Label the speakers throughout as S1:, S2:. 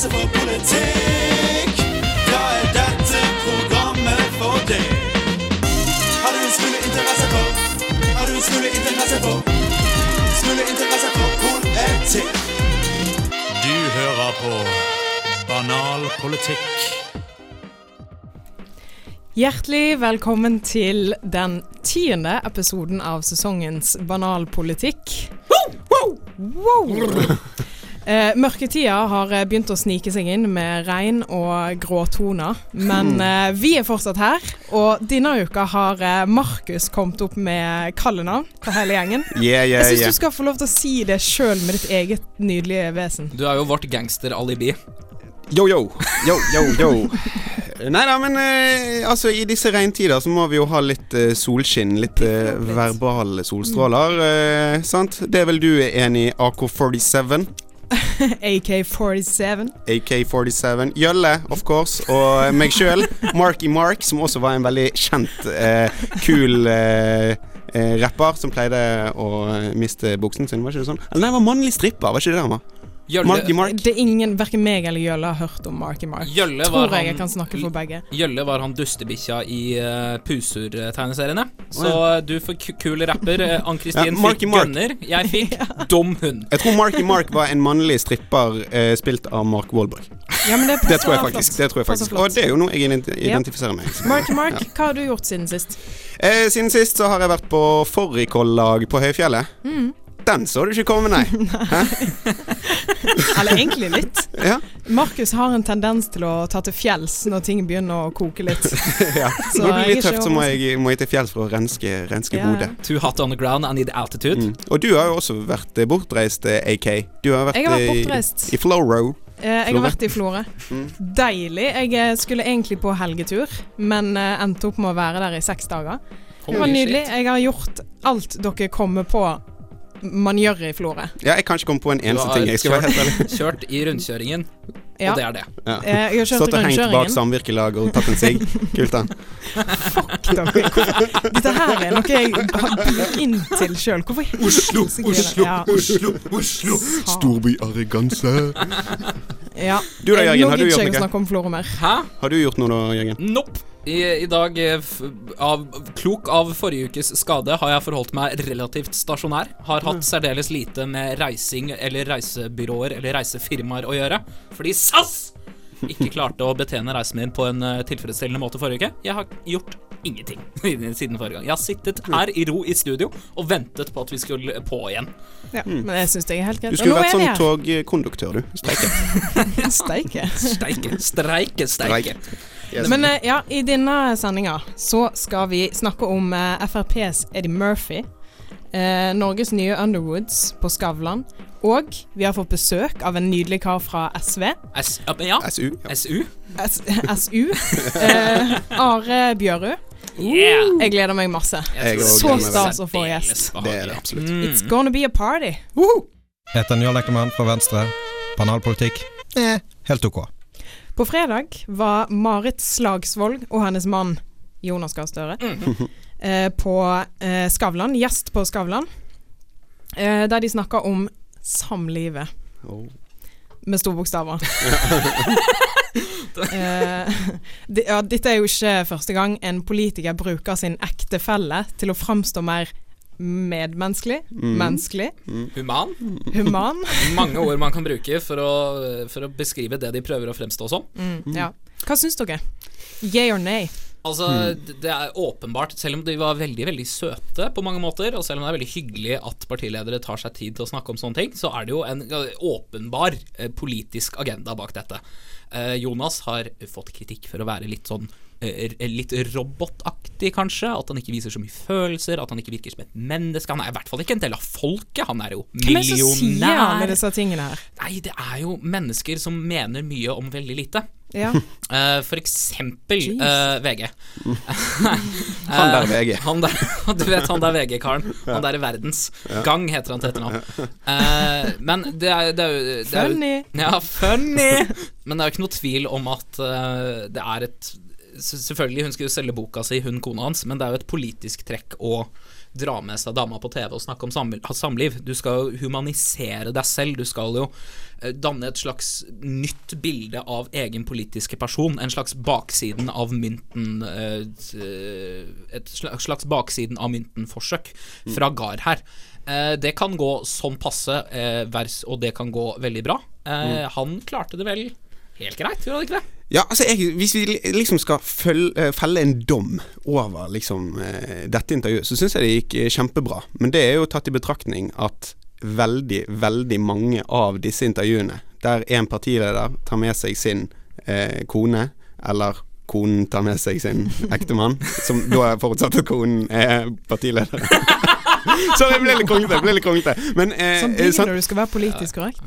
S1: interesse for politikk, da er dette programmet for deg. Har du en smule interesse for Har du en smule interesse for Smule interesse for politikk?
S2: Du hører på Banal politikk.
S3: Hjertelig velkommen til den tiende episoden av sesongens Banalpolitikk. Wow! Eh, mørketida har eh, begynt å snike seg inn med regn og grå toner. men eh, vi er fortsatt her. Og denne uka har eh, Markus kommet opp med kallenavn på hele gjengen.
S4: Yeah, yeah,
S3: Jeg syns
S4: yeah.
S3: du skal få lov til å si det sjøl med ditt eget nydelige vesen.
S5: Du er jo vårt gangsteralibi.
S4: Yo, yo. Yo, yo, yo. Nei da, men eh, altså, i disse regntider så må vi jo ha litt eh, solskinn. Litt eh, verbale solstråler. eh, sant? Det er vel du enig i AK-47?
S3: AK-47.
S4: AK-47. Jølle, of course. Og meg sjøl, Marky Mark, som også var en veldig kjent, eh, kul eh, eh, rapper som pleide å miste buksen sin, var ikke det sånn? Eller nei, det var mannlig stripper, var ikke det det han var?
S5: Jølle,
S4: Marky Mark.
S3: Det er ingen, Verken meg eller Jølle har hørt om Marky Mark.
S5: Jølle
S3: Tror
S5: var
S3: jeg jeg
S5: han-
S3: kan snakke for begge.
S5: Jølle var han dustebikkja i uh, Pusur-tegneseriene. Så eh, du får ku- kul rapper. Uh, Ann-Kristin
S4: Ja,
S5: fikk
S4: Mark.
S5: gunner. Jeg fikk dum hund.
S4: Jeg tror Marky Mark var en mannlig stripper uh, spilt av Mark Wahlberg.
S3: Ja, men det,
S4: Det tror jeg faktisk. Det tror jeg faktisk. Og det er jo noe jeg identifiserer meg med.
S3: Marky Mark, hva har du gjort siden sist?
S4: Eh, siden sist så har jeg vært på fårikållag på Høyfjellet.
S3: Mm.
S4: Den så du ikke komme, nei.
S3: Eller egentlig litt.
S4: Ja,
S3: Markus har en tendens til å ta til fjells når ting begynner å koke litt.
S4: ja.
S3: Så
S4: Når det blir litt tøft, så må jeg, må jeg til fjells for å renske, renske
S3: yeah.
S4: hodet.
S5: Too hot on the ground, I need altitude.
S4: Mm. Og du har jo også vært eh, bortreist, eh, AK. Du har vært,
S3: Jeg har vært
S4: eh,
S3: bortreist.
S4: i, i Flowrow.
S3: Eh, jeg har vært i Florø.
S4: Mm.
S3: Deilig. Jeg eh, skulle egentlig på helgetur, men eh, endte opp med å være der i seks dager. Det var nydelig. Jeg har gjort alt dere kommer på man gjør i Florø.
S4: Ja, jeg kan ikke komme på en eneste ting. Jeg skal være helt ærlig.
S5: Kjørt i rundkjøringen,
S3: Ja.
S5: og det er det.
S4: Ja.
S3: Eh, Jeg har kjørt
S4: Stått og hengt bak samvirkelaget og tatt en sigg. Kult, da.
S3: Fuck dere. Dette her er noe jeg har blitt inn til sjøl. Hvorfor
S4: Oslo? Oslo,
S3: Ja.
S4: Oslo, Oslo. Storbyarroganse.
S3: Ja.
S4: Du da, Jørgen, har du gjort noe? Har du gjort noe da, Jørgen?
S5: Nope. I, I dag, eh, av, klok av forrige ukes skade, har jeg forholdt meg relativt stasjonær. Har hatt særdeles lite med reising eller reisebyråer eller reisefirmaer å gjøre. Fordi SAS ikke klarte å betjene reisen min på en eh, tilfredsstillende måte forrige uke. Jeg har gjort ingenting siden forrige gang. Jeg har sittet her i ro i studio og ventet på at vi skulle på igjen.
S3: Ja, men jeg syns det er helt greit.
S4: Du skulle vært sånn togkonduktør, du. Streike.
S3: her. Steike.
S5: Steike, streike, steike.
S4: Yes.
S3: Men eh, ja, i denne sendinga så skal vi snakke om eh, FrPs Eddie Murphy. eh, Norges nye Underwoods på Skavlan. Og vi har fått besøk av en nydelig kar fra SV.
S5: S ja.
S4: SU. Ja.
S5: SU?
S3: S SU. Eh, Are Bjørud.
S5: Yeah.
S3: Jeg gleder meg masse.
S4: Jeg
S3: Så stas å få gjest.
S4: Det er det absolutt.
S5: Mm.
S3: It's gonna be a party.
S6: Heter Njål Ekkelmann fra Venstre. Banalpolitikk? Eh, helt ok.
S3: På fredag var Marit Slagsvold og hennes mann Jonas Gahr Støre eh, på eh, Skavlan, gjest på Skavlan, eh, der de snakka om samlivet
S4: Oh.
S3: med store bokstaver. eh, det, ja, dette er jo ikke første gang en politiker bruker sin ektefelle til å framstå mer medmenneskelig,
S4: Mm.
S3: menneskelig,
S5: Human.
S3: human.
S5: Mange ord man kan bruke for å, for å beskrive det de prøver å fremstå som.
S3: Mm, ja. Hva syns dere? Yay or nay?
S5: Altså, det- det er åpenbart, selv om de var veldig, veldig søte på mange måter, og selv om det er veldig hyggelig at partiledere tar seg tid til å snakke om sånne ting, så er det jo en åpenbar eh, politisk agenda bak dette. Eh, Jonas har fått kritikk for å være litt sånn Litt robotaktig, kanskje. At han ikke viser så mye følelser. At han ikke virker som et menneske. Han er i hvert fall ikke en del av folket. Han er jo
S3: Hvem er det som sier
S5: millionær.
S3: alle disse tingene her?
S5: Nei, det er jo mennesker som mener mye om veldig lite.
S3: Ja.
S5: Uh, for eksempel
S3: Jeez.
S5: eh, VG.
S4: Han der VG.
S5: Han der, du vet han der VG-karen. Han der i verdens. Gang heter han til etternavn. Eh, men det er, det er jo det er jo-
S3: Funny.
S5: Ja, funny! Men det er jo ikke noe tvil om at eh, det er et Selvfølgelig, hun skulle jo selge boka si, hun kona hans, men det er jo et politisk trekk å dra med seg dama på TV og snakke om samliv. Du skal jo humanisere deg selv. Du skal jo eh, danne et slags nytt bilde av egen politiske person. En slags baksiden av mynten eh, Et slags baksiden av mynten-forsøk fra Gard her. Eh, Det kan gå sånn passe, og det kan gå veldig bra. Eh, Han klarte det vel helt greit, gjorde det ikke det?
S4: Ja, altså jeg, Hvis vi liksom skal føl- eh, felle en dom over liksom eh, dette intervjuet, så syns jeg det gikk eh, kjempebra. Men det er jo tatt i betraktning at veldig, veldig mange av disse intervjuene, der en partileder tar med seg sin eh, kone, eller konen tar med seg sin ektemann, som da er forutsatt at konen er partileder. Sorry, jeg ble litt kronglete. ble litt kronglete. Men eh,
S3: Sånn blir når du skal være politisk korrekt.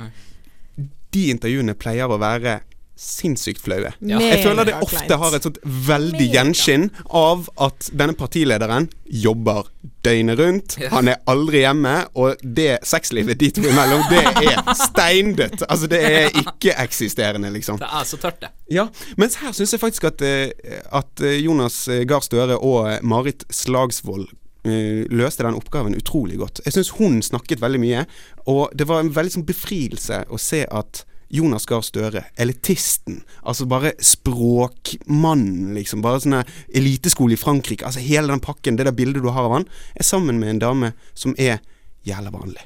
S4: de intervjuene pleier å være sinnssykt flaue.
S5: Ja.
S4: Jeg føler det ofte har et sånt veldig gjenskinn av at denne partilederen jobber døgnet rundt. Han er aldri hjemme, og det sexlivet de to imellom, det er steindødt. Altså, det er ikke-eksisterende, liksom.
S5: Det er så tørt, det.
S4: Ja, mens her syns jeg faktisk at, eh, at eh, Jonas eh, Gahr Støre og Marit Slagsvold løste den oppgaven utrolig godt. Jeg syns hun snakket veldig mye, og det var en veldig sånn befrielse å se at Jonas Gahr Støre, elitisten, altså bare språkmannen, liksom. Bare sånn eliteskole i Frankrike. Altså hele den pakken, det der bildet du har av han, er sammen med en dame som er jævla vanlig.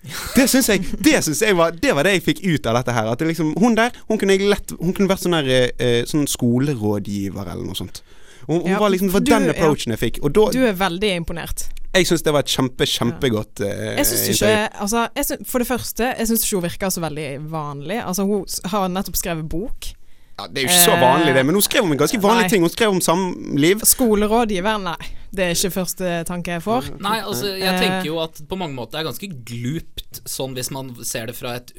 S4: Det syns jeg, det synes jeg var Det var det jeg fikk ut av dette her. At det liksom, hun der Hun kunne lett Hun kunne vært sånn der eh, Sånn skolerådgiver eller noe sånt. Hun, hun
S3: Ja,
S4: var liksom Det var
S3: du-
S4: den
S3: ja.
S4: approachen jeg fikk. Da
S3: Du er veldig imponert.
S4: Jeg syns det var et kjempe, kjempegodt eh,
S3: Jeg synes ikke altså, jeg synes, For det første, jeg syns ikke hun virker så veldig vanlig. Altså, hun har nettopp skrevet bok.
S4: ja, Det er jo ikke så vanlig, det. Men hun skrev om en ganske vanlig
S3: Nei.
S4: ting. Hun skrev om samliv.
S3: Skolerådgiver, nei. Det er ikke første tanke jeg får.
S5: Nei, altså, jeg
S3: Eh.
S5: tenker jo at på mange måter er det ganske glupt, sånn hvis man ser det fra et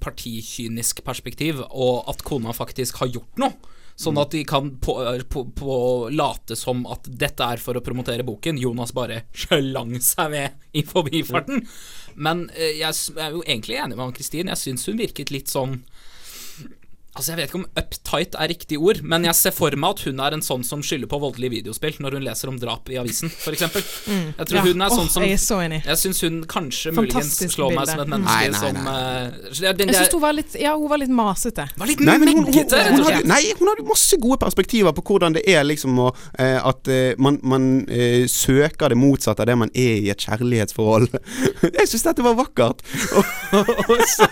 S5: partikynisk perspektiv, og at kona faktisk har gjort noe. Sånn at de kan på, på, på late som at dette er for å promotere boken. Jonas bare slang seg med i forbifarten. Men eh, jeg jeg er jo egentlig enig med Ann-Kristin. Jeg syns hun virket litt sånn Altså Jeg vet ikke om uptight er riktig ord, men jeg ser for meg at hun er en sånn som skylder på voldelig videospill når hun leser om drap i avisen, f.eks. Jeg tror hun er sånn som
S3: Jeg er så enig.
S5: Jeg syns hun kanskje muligens
S3: slår
S5: slår meg som et
S3: Mm.
S5: menneske
S4: Nei, nei,
S5: som
S4: nei.
S5: så den
S3: Jeg syns hun var litt Ja, hun var litt masete.
S5: var litt
S4: Nei, hun, hun, hun,
S5: hun,
S4: hadde, nei, hun hadde masse gode perspektiver på hvordan det er liksom å eh, At eh, man, man eh, søker det motsatte av det man er i et kjærlighetsforhold. Jeg syns dette var vakkert. Og, og så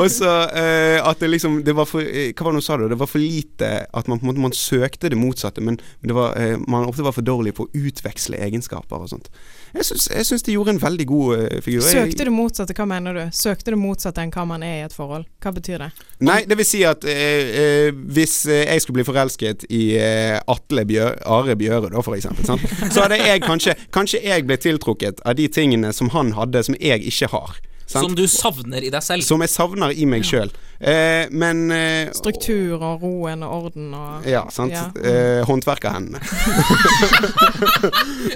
S4: Og så eh, at det liksom det var for, eh, Hva var det hun sa da? Det var for lite At man på en måte man søkte det motsatte, men det var, eh, man ofte var for dårlig på å utveksle egenskaper og sånt. Jeg syns, det de gjorde en veldig god eh, figur.
S3: Søkte det motsatte, hva mener du? Søkte det motsatte enn hva man er i et forhold? Hva betyr det?
S4: Nei, det vil si at eh, hvis jeg skulle bli forelsket i Atle Bjør, Are Bjøre, da, for eksempel, sant? så hadde jeg kanskje Kanskje jeg ble tiltrukket av de tingene som han hadde, som jeg ikke har. Sant?
S5: Som du savner i deg selv.
S4: Som jeg savner i meg sjøl. Eh, men eh,
S3: Struktur og roen og orden og
S4: Ja, sant.
S3: Ja.
S4: Eh, Håndverkerhendene.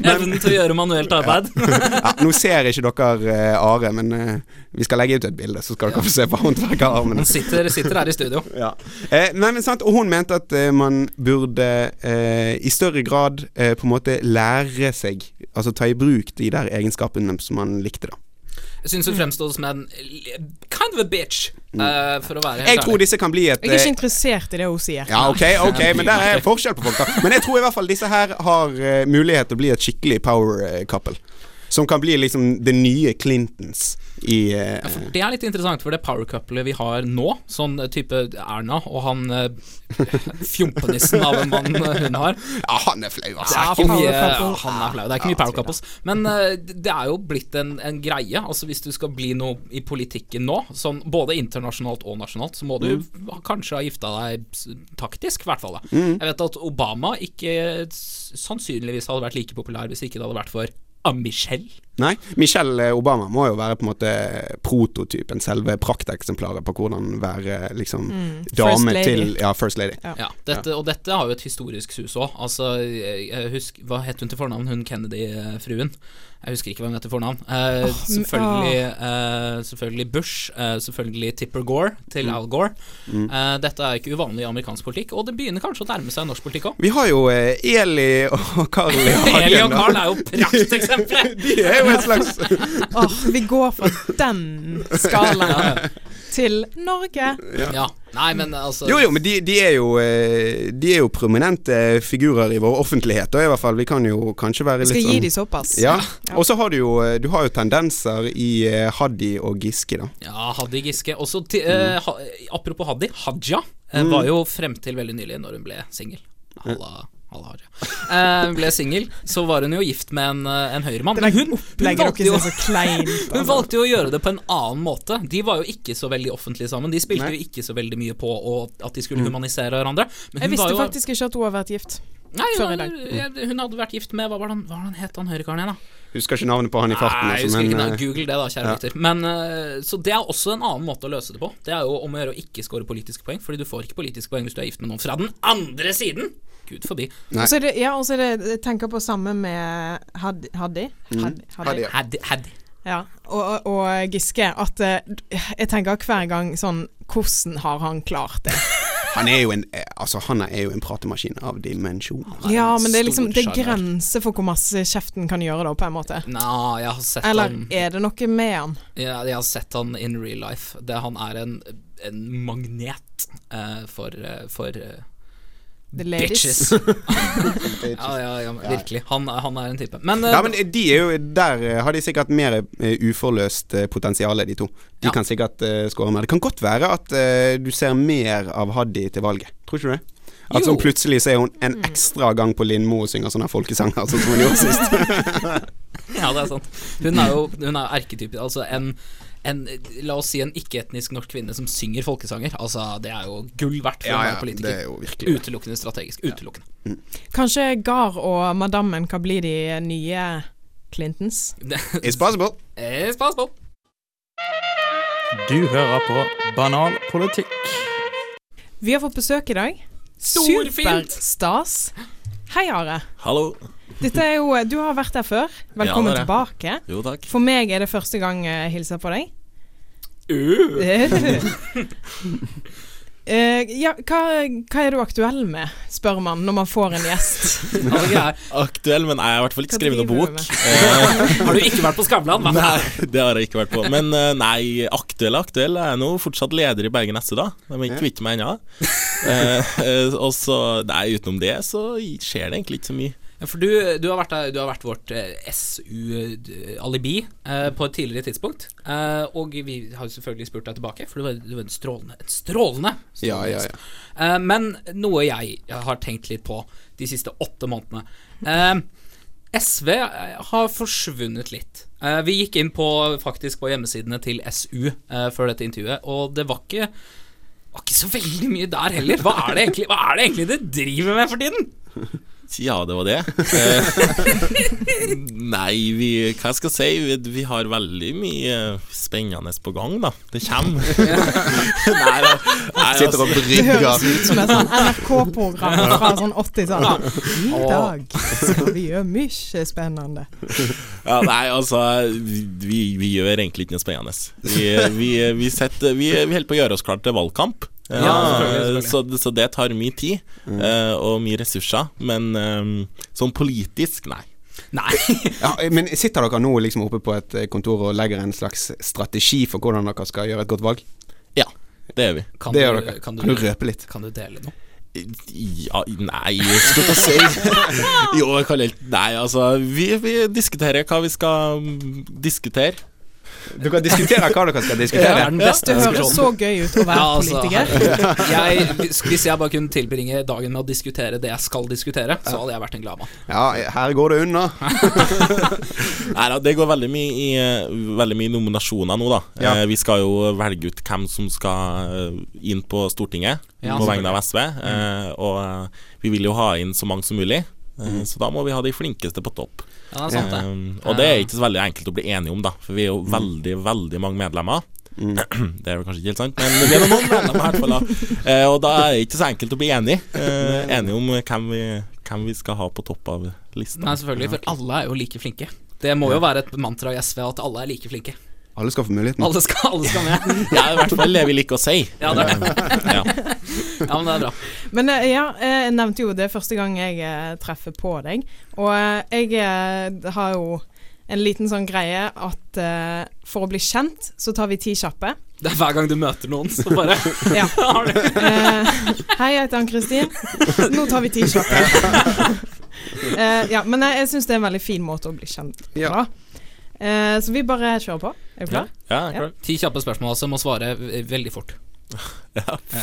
S5: Evnen til å gjøre manuelt arbeid.
S4: Ja, nå ser ikke dere eh, Are, men eh, vi skal legge ut et bilde, så skal dere få se på håndverkerarmene.
S5: Han sitter, sitter her i studio.
S4: Ja. Eh, nei, men sant, og hun mente at eh, man burde eh, i større grad eh, på en måte lære seg Altså ta i bruk de der egenskapene som man likte, da.
S5: Syns hun fremstår som en kind of a bitch, uh, for å være helt
S4: Jeg tror disse kan bli et
S3: Jeg er ikke
S4: eh,
S3: interessert i det hun sier.
S4: ja, ok, ok, men der er forskjell på folk, da. Men jeg tror i hvert fall disse her har eh, mulighet til å bli et skikkelig power couple. Som kan bli liksom det nye Clintons i eh,
S5: Ja, for det er litt interessant, for det power couplet vi har nå, sånn type Erna og han eh, fjompenissen av en mann hun har
S4: Ja, han er flau,
S5: Det
S4: altså.
S5: er ikke mye,
S3: couple.
S5: han er flau. Det er ikke mye power couples. Men eh, det er jo blitt en, en greie. Altså Hvis du skal bli noe i politikken nå, sånn både internasjonalt og nasjonalt, så må du mm. kanskje ha gifta deg taktisk, i hvert fall. Mm. Jeg vet at Obama ikke sannsynligvis hadde vært like populær hvis ikke det hadde vært for ah, Michelle.
S4: Nei. Michelle Obama må jo være på en måte prototypen, selve prakteksemplaret på hvordan være liksom
S3: mm.
S4: dame til Ja, First Lady.
S5: Ja, dette, og dette har jo et historisk sus òg. Altså, jeg hva het hun til fornavn, hun Kennedy-fruen? Jeg husker ikke hva hun heter fornavn. Eh,
S3: oh,
S5: selvfølgelig, eh, selvfølgelig Bush, eh, selvfølgelig Tipper Gore til Al Gore. Eh, dette er ikke uvanlig i amerikansk politikk, og det begynner kanskje å nærme seg norsk politikk òg.
S4: Vi har jo eh, Eli og Carl i
S5: Eli og. Carl er jo prakteksempler!
S4: De er jo et slags
S3: oh, vi går fra den skalaen til Norge.
S5: Ja. Nei, men altså
S4: Jo, jo, men de, de, er jo, eh, de er jo prominente figurer i vår offentlighet, da i hvert fall. Vi kan jo kanskje være
S3: litt
S4: litt
S3: skal gi
S4: sånn
S3: såpass.
S4: ja.
S3: Ja.
S4: Og så har du jo eh, Du har jo tendenser i eh, Haddy og Giske, da.
S5: Ja, Haddy Giske. Også ti, eh, ha, apropos Haddy, Haja eh,
S4: Mm.
S5: var jo frem til veldig nylig, når hun ble singel. Halla, halla Haja. Eh, hun ble singel, så var hun jo gift med en, eh, en høyremann. Men hun, hun, valgte jo, hun
S3: altså.
S5: valgte jo å gjøre det på en annen måte. De var jo ikke så veldig offentlige sammen. De spilte
S4: Nei.
S5: jo ikke så veldig mye på og at de skulle humanisere hverandre. Men
S3: Jeg visste
S5: jo,
S3: faktisk ikke at hun har vært gift.
S5: Nei, hun, hun hadde vært gift med Hva var det han, hva var det han het, han høyrekaren igjen, da?
S4: Husker ikke navnet på han i farten.
S5: Nei,
S4: altså,
S5: men, ikke nei,
S4: eh,
S5: Google det, da, kjære
S4: ja.
S5: Men, eh, så det er også en annen måte å løse det på. Det er jo om å gjøre å ikke score politiske poeng, Fordi du får ikke politiske poeng hvis du er gift med noen fra den andre siden! Gud forbi.
S3: Og så er det, ja, og så er det Jeg tenker på samme med Had- Haddy. Haddy.
S4: ja.
S5: Haddy, haddy.
S3: Ja, og, og, Giske. At eh, jeg tenker hver gang sånn Hvordan har han klart det?
S4: Han er jo en eh, Altså, han er jo en pratemaskin av dimensjoner.
S5: Er
S3: Ja, men det er liksom Det er grenser for hvor masse kjeften kan gjøre, da, på en måte.
S5: Nå, jeg har sett
S3: Eller
S5: han
S3: er det noe med han?
S5: ja, Jeg har sett han in real life. Det, han er en, en magnet uh, for, uh, for eh,
S3: The ladies.
S5: bitches. ja, ja, ja, virkelig. Han, han er en type. Men, eh,
S4: Ja, men de er jo Der eh, har de sikkert mer eh, uforløst eh, potensial, de to. De
S5: Ja.
S4: kan sikkert uh, skåre mer. Det kan godt være at uh, du ser mer av Haddy til valget. Tror ikke du det? At
S5: Jo.
S4: sånn plutselig så er hun en ekstra gang på Lindmo og synger sånne folkesanger, sånn som hun gjorde sist.
S5: Ja, det er sant. Hun er jo hun er erketypen. Altså en, en La oss si en ikke-etnisk norsk kvinne som synger folkesanger. Altså Det er jo gull verdt for
S4: Ja, ja,
S5: være politiker.
S4: er.
S5: Utelukkende strategisk. Utelukkende.
S3: Kanskje Gar og madammen kan bli de nye Clintons?
S4: It's possible.
S5: It's possible.
S2: Du hører på Banal politikk.
S3: Vi har fått besøk i dag.
S5: Storfint!
S3: Superstas. Hei, Are.
S7: Hallo.
S3: Dette er jo Du har vært der før. Velkommen
S7: Ja,
S3: tilbake.
S7: Jo, takk.
S3: For meg er det første gang jeg hilser på deg. Eh, ja, hva, hva er du aktuell med, spør man når man får en gjest.
S7: Aktuell, men jeg har i hvert fall ikke skrevet noen bok. Eh,
S5: Har du ikke vært på Skavlan?
S7: nei, det har jeg ikke vært på. Men eh, nei, aktuell er aktuell. Jeg er nå fortsatt leder i Bergen SE, da. De er ikke kvitt meg ennå. Eh, eh, og så, nei, utenom det så skjer det egentlig ikke så mye.
S5: Ja, For du, du, har vært, du har vært vårt eh, SU-alibi eh, på et tidligere tidspunkt. Eh, og vi har selvfølgelig spurt deg tilbake, for du var, du var en strålende En strålende, strålende
S4: Ja, ja, ja.
S5: Eh, men noe jeg har tenkt litt på de siste åtte månedene eh, SV har forsvunnet litt. Eh, vi gikk inn på faktisk på hjemmesidene til SU eh, før dette intervjuet, og det var ikke var ikke så veldig mye der heller. Hva er det egentlig, hva er det egentlig driver med for tiden?
S7: Ja, det var det. Eh, nei, vi Hva jeg skal si? Vi, vi har veldig mye spennende på gang, da. Det kommer. nei, da, nei,
S4: Sitter og
S7: brygger.
S3: Det høres ut som et sånn NRK-program fra sånn 80-tallet. I dag skal vi gjøre mye spennende.
S7: ja, nei, altså vi, vi gjør egentlig ikke noe spennende. Vi, vi, vi, setter, vi, vi holder på å gjøre oss klar til valgkamp.
S5: Ja, selvfølgelig,
S7: Eh,
S5: selvfølgelig.
S7: Så, så det tar mye tid eh, og mye ressurser. Men um, sånn politisk, nei.
S5: Nei.
S4: Ja, men sitter dere nå liksom oppe på et kontor og legger en slags strategi for hvordan dere skal gjøre et godt valg?
S7: Ja, det gjør vi.
S5: Kan,
S4: Det
S5: du,
S4: gjør dere.
S5: kan,
S4: Kan du
S5: du,
S4: røpe litt?
S5: kan du dele noe?
S7: Ja, nei, skal jeg si Jo, jeg kan litt Nei, altså, vi, vi diskuterer hva vi skal mm, diskutere.
S4: Du kan diskutere hva dere skal diskutere.
S5: Ja,
S3: Det høres så gøy ut å være
S5: Ja, altså,
S3: politiker.
S5: jeg, hvis- jeg bare kunne tilbringe dagen med å diskutere det jeg skal diskutere, så hadde jeg vært en glad mann.
S4: Ja, her går det unna.
S7: Nei da, det går veldig mye i eh, Veldig mye nominasjoner nå, da.
S4: Ja.
S7: Eh, vi skal jo velge ut hvem som skal eh, inn på Stortinget
S5: Ja,
S7: på vegne av SV. Mm. og vi vil jo ha inn så mange som mulig. Eh, Så da må vi ha de flinkeste på topp.
S5: Ja, det er sant, det.
S7: Um, og det er ikke så veldig enkelt å bli enige om, da, for vi er jo veldig, veldig mange medlemmer.
S4: Mm.
S7: Det er vel kanskje ikke helt sant, men vi er noen medlemmer i hvert fall. Da. Eh, og da er det ikke så enkelt å bli enig eh, Enige om hvem vi, hvem vi skal ha på topp av lista.
S5: Nei, selvfølgelig, for alle er jo like flinke. Det må jo være et mantra i SV at alle er like flinke.
S4: Alle skal få muligheten.
S5: Alle skal, alle skal med.
S7: Ja, i hvert fall det vi liker å si.
S5: Ja, det er det.
S7: Ja.
S5: Ja, men det er bra.
S3: Men eh, ja, jeg nevnte jo det første gang jeg eh, treffer på deg. Og eh, jeg eh, har jo en liten sånn greie at uh, for å bli kjent, så tar vi ti kjappe.
S5: Det er hver gang du møter noen, så bare
S3: Ja.
S5: har du
S3: Eh, hei, jeg heter Ann-Kristin. Nå tar vi ti kjappe. uh, ja, men jeg, jeg syns det er en veldig fin måte å bli kjent på.
S4: Ja.
S3: Eh, så vi bare kjører på. Er du klar?
S7: Ja, klar.
S5: Ti kjappe spørsmål, altså. Må svare veldig fort.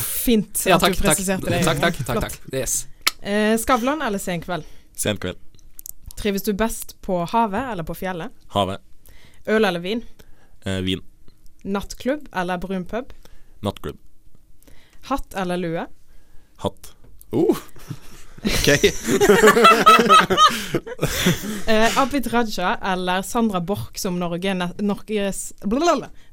S3: Fint
S5: Ja,
S3: at
S5: takk,
S3: du
S5: takk.
S3: presiserte det.
S5: Takk, takk, takk, takk. Yes.
S3: Eh, Skavlan eller Senkveld?
S7: Sen kveld.
S3: Trives du best på havet eller på fjellet?
S7: Havet.
S3: Øl eller vin?
S7: Eh, vin.
S3: Nattklubb eller brun pub?
S7: Nattklubb.
S3: Hatt eller lue?
S7: Hatt.
S4: Oh. Ok.
S3: Eh, Abid Raja eller Sandra Borch som Norge, Norges,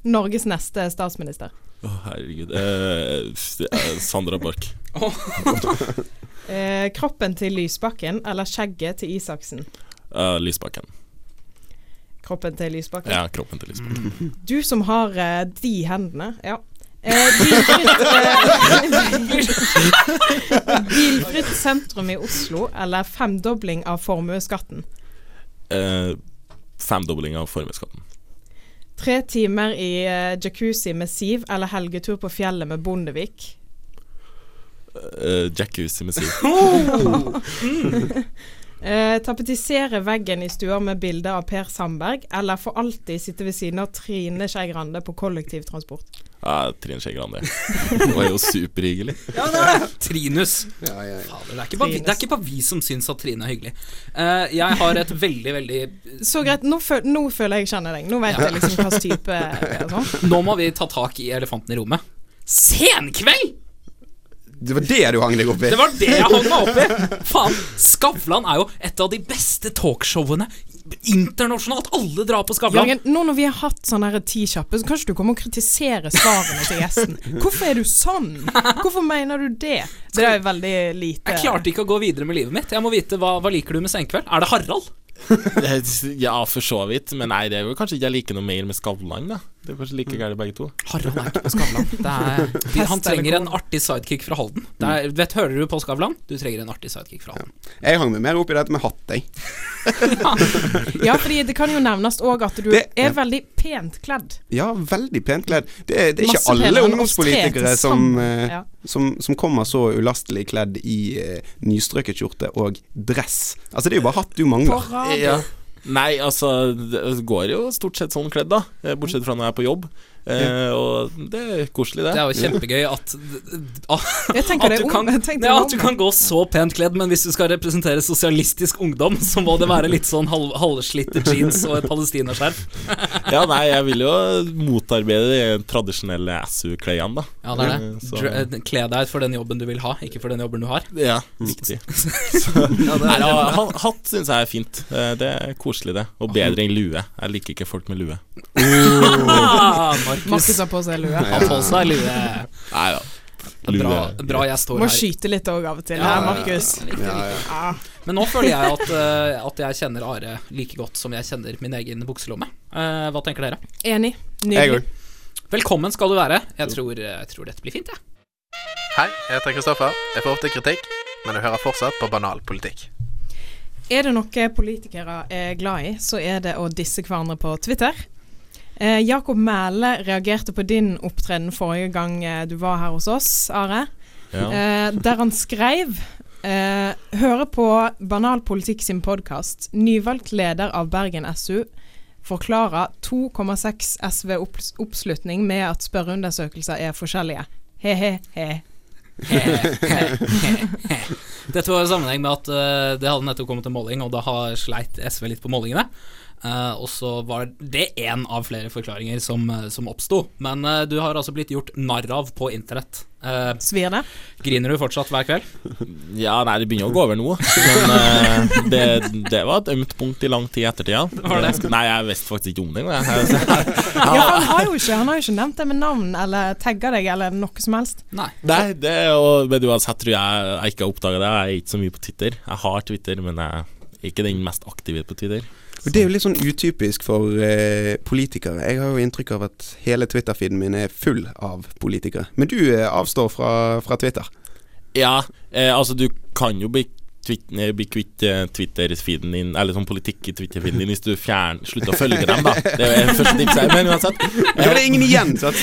S3: Norges neste statsminister?
S7: Å, herregud. Eh, eh, Sandra Borch.
S3: Eh, kroppen til Lysbakken eller skjegget til Isaksen?
S7: Eh, Lysbakken.
S3: Kroppen til Lysbakken.
S7: Ja, kroppen til Lysbakken.
S3: Du som har eh, de hendene, ja. Eh, bilfritt, eh, sentrum i Oslo eller femdobling av formuesskatten?
S7: Eh, femdobling av formuesskatten.
S3: Tre timer i eh, jacuzzi med Siv eller helgetur på fjellet med Bondevik?
S7: Uh, Jacuzzi med Siv.
S3: Eh, tapetisere veggen i stua med bilde av Per Sandberg, eller for alltid sitte ved siden av Trine Skei Grande på kollektivtransport?
S7: Ja, Trine Skei Grande. Hun var jo superhyggelig.
S5: Trinus.
S4: Ja, ja, ja.
S5: Fader, det, er ikke bare vi, det er ikke bare vi som syns at Trine er hyggelig. Uh, jeg har et veldig, veldig
S3: Så greit, nå, føl nå føler jeg kjenner deg. Nå vet jeg liksom hvilken type er. Sånn.
S5: Nå må vi ta tak i elefanten i rommet. Senkveld!
S4: Det var det du hang deg opp i?
S5: Det var det jeg hang meg opp i! Faen, Skavlan er jo et av de beste talkshowene internasjonalt. Alle drar på Skavlan.
S3: Jørgen, nå når vi har hatt sånn ti kjappe, så kan ikke du komme og kritisere svarene til gjesten. Hvorfor er du sånn? Hvorfor mener du det? Det er veldig lite
S5: Jeg klarte ikke å gå videre med livet mitt. Jeg må vite hva, hva liker du med Senkveld? Er det Harald?
S7: Ja, for så vidt. Men nei, det er jo kanskje ikke jeg liker noe mer med Skavlan, da. Det er kanskje like gærent begge to.
S5: Harald er ikke på Skavlan. Er, vi, han trenger en artig sidekick fra Halden. Det er, vet, hører du på Skavlan? Du trenger en artig sidekick fra Halden.
S4: Jeg hang meg mer opp i dette med hatt, jeg.
S3: Ja, fordi det kan jo nevnes òg at du
S4: Det-
S3: er veldig pent kledd.
S4: Ja, veldig pent kledd. Det, det er
S3: Masse
S4: ikke alle ungdomspolitikere som, eh,
S3: Ja.
S4: som, som kommer så ulastelig kledd i uh, nystrøket skjorte og dress. Altså, det er jo bare hatt du
S3: På
S4: mangler.
S3: radio.
S7: Nei, altså, det går jo stort sett sånn kledd, da. Eh, Bortsett fra når jeg er på jobb. Eh, og det er koselig, det.
S5: Det er jo kjempegøy at, at,
S3: at,
S5: du kan, ja, at du kan gå så pent kledd, men hvis du skal representere sosialistisk ungdom, så må det være litt sånn halv, halvslitte jeans og et palestinaskjerf.
S7: Ja, nei, jeg vil jo motarbeide de tradisjonelle SU-klærne, da.
S5: Ja, det er det. eh, Kle deg for den jobben du vil ha, ikke for den jobben du har.
S7: Ja, viktig.
S5: Ja,
S7: Nei, ja, hatt syns jeg er fint. Eh, Det er koselig, det. Og bedre enn lue. Jeg liker ikke folk med lue.
S5: ah,
S3: Markus
S5: Markus
S3: har på seg lue.
S5: har på seg lue.
S7: Nei da.
S5: Bra, bra jeg står
S3: Må
S5: her.
S3: skyte litt òg av og til,
S5: Ja.
S3: Markus.
S4: Ja.
S5: Men nå føler jeg at, uh, at jeg kjenner Are like godt som jeg kjenner min egen bukselomme. Uh, hva tenker dere?
S3: Enig. Nydelig.
S5: Velkommen skal du være. Jeg tror, jeg tror dette blir fint, jeg.
S8: Hei, jeg heter Kristoffer. Jeg får ofte kritikk, men jeg hører fortsatt på banal politikk.
S3: Er det noe politikere er glad i, så er det å disse hverandre på Twitter. Eh, Jakob Mæle reagerte på din opptreden forrige gang eh, du var her hos oss, Are.
S7: Ja.
S3: Eh, der han skrev eh, Hører på Banal politikk sin podkast. Nyvalgt leder av Bergen SU forklarer 2,6 SV-oppslutning med at spørreundersøkelser er forskjellige. He-he-he.
S5: Dette var i sammenheng med at uh, det hadde nettopp kommet en måling, og da har sleit SV litt på målingene. Eh, og så var det én av flere forklaringer som, eh, som oppsto. Men eh, du har altså blitt gjort narr av på internett. Uh,
S3: Svir det?
S5: griner du fortsatt hver kveld?
S7: Ja, nei, det begynner å gå over nå. Men uh, det, det var et ømt punkt i lang tid i ettertid. Nei, jeg visste faktisk ikke om det engang.
S3: Ja, han har jo ikke, han har jo ikke nevnt det med navn eller tagga deg eller noe som helst.
S5: Nei.
S7: Nei, det og men uansett tror jeg jeg ikke har oppdaga det. Jeg er ikke så mye på Twitter. Jeg har Twitter, men jeg er ikke den mest aktive på Twitter.
S4: Og Det er jo litt sånn utypisk for eh, politikere. Jeg har jo inntrykk av at hele Twitter-feeden min er full av politikere. Men du eh, avstår fra, fra Twitter.
S7: Ja, eh, altså du kan jo bli bli kvitt eh, Twitter-feeden din, eller sånn politikk i Twitter-feeden din, hvis du fjern, slutter å følge dem, da. Det er første tips her, men uansett.
S4: Da er det ingen igjen, sant?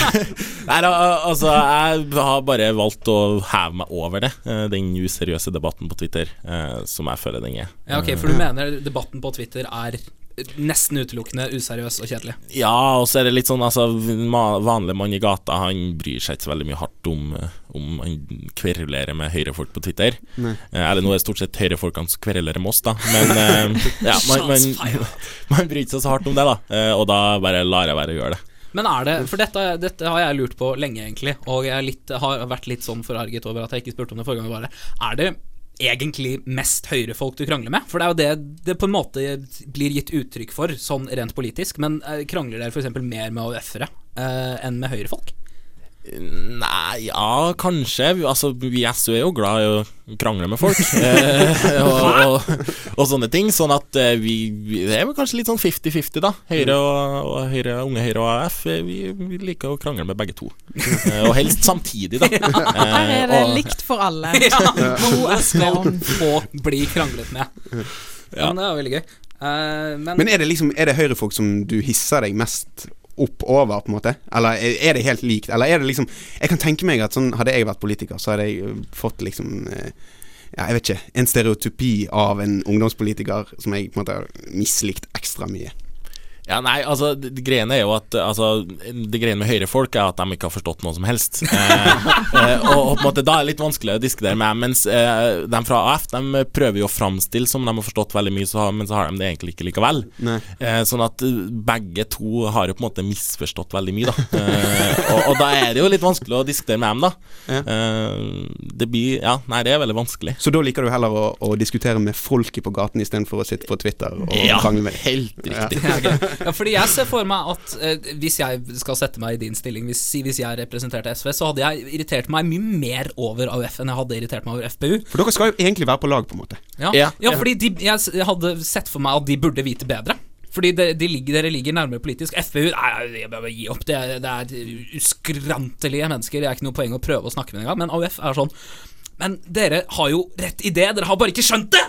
S7: Nei, da, altså, jeg har bare valgt å heve meg over det, eh, den useriøse debatten på Twitter, eh, som jeg føler den er.
S5: Ja, ok, For du mener debatten på Twitter er nesten utelukkende useriøs og kjedelig?
S7: Ja, og så er det litt sånn altså Vanlig mann i gata Han bryr seg ikke så veldig mye hardt om Om han kverulerer med høyrefolk på Twitter
S4: Nei.
S7: eh, Eller nå er det stort sett høyrefolkene som kverulerer med oss da Men eh, ja, man, man, man bryr seg så hardt om det da eh, Og da bare lar jeg være å gjøre det
S5: Men er det, for dette, dette har jeg lurt på lenge egentlig Og jeg litt, har vært litt sånn forarget over at jeg ikke spurte om det forrige gang Bare. Er det egentlig mest høyrefolk du krangler med? For det er jo det det på en måte blir gitt uttrykk for, sånn rent politisk Men eh, krangler dere eksempel mer med AUF-ere eh, enn med høyrefolk?
S7: Nei, ja, kanskje. Vi- Altså, vi i SU er jo glad i å krangle med folk. eh, og, og, og sånne ting. Sånn at eh, vi, vi Det er vel kanskje litt sånn 50-50, da. Høyre og, og Høyre, Unge Høyre og AF. eh, Vi, vi liker å krangle med begge to. Eh, og helst samtidig, da. Ja,
S3: Her er det
S7: og-
S3: likt for alle.
S5: Ja, hun skal få bli kranglet med. Ja, men det er veldig gøy. Eh, men,
S4: Men er det liksom Er det høyrefolk som du hisser deg mest opp over, på en måte? Eller er er det helt likt? Eller er det liksom Jeg kan tenke meg at sånn Hadde jeg vært politiker, så hadde jeg fått liksom eh, ja, jeg vet ikke, en stereotypi av en ungdomspolitiker som jeg på en måte har mislikt ekstra mye.
S7: Ja, nei, altså Det, det greiene er jo at altså, Det greiene med høyrefolk er at de ikke har forstått noe som helst. Eh, eh, og, og på en måte da er det litt vanskelig å diskutere med, mens eh, de fra AF De prøver jo å framstille som de har forstått veldig mye, så, men så har de det egentlig ikke likevel. Eh, sånn at eh, begge to har jo på en måte misforstått veldig mye, da. Eh, og, og da er det jo litt vanskelig å diskutere med dem, da.
S4: Ja.
S7: Eh, det blir Ja, nei, det er veldig vanskelig.
S4: Så da liker du heller å, å diskutere med folket på gaten istedenfor å sitte på Twitter og krangle med dem?
S7: helt riktig.
S5: Ja. Ja, fordi jeg ser for meg at eh, hvis jeg skal sette meg i din stilling, hvis, hvis jeg representerte SV, så hadde jeg irritert meg mye mer over AUF enn jeg hadde irritert meg over FPU.
S4: For dere skal jo egentlig være på lag, på en måte.
S5: Ja,
S7: Ja.
S5: ja fordi de, jeg hadde sett for meg at de burde vite bedre. Fordi de, de ligger, dere ligger nærmere politisk. FPU Nei, jeg bare gi opp. Det, er- det er uskrantelige mennesker. Det er ikke noe poeng å prøve å snakke med dem engang. Men AUF er sånn Men dere har jo rett idé, dere har bare ikke skjønt det!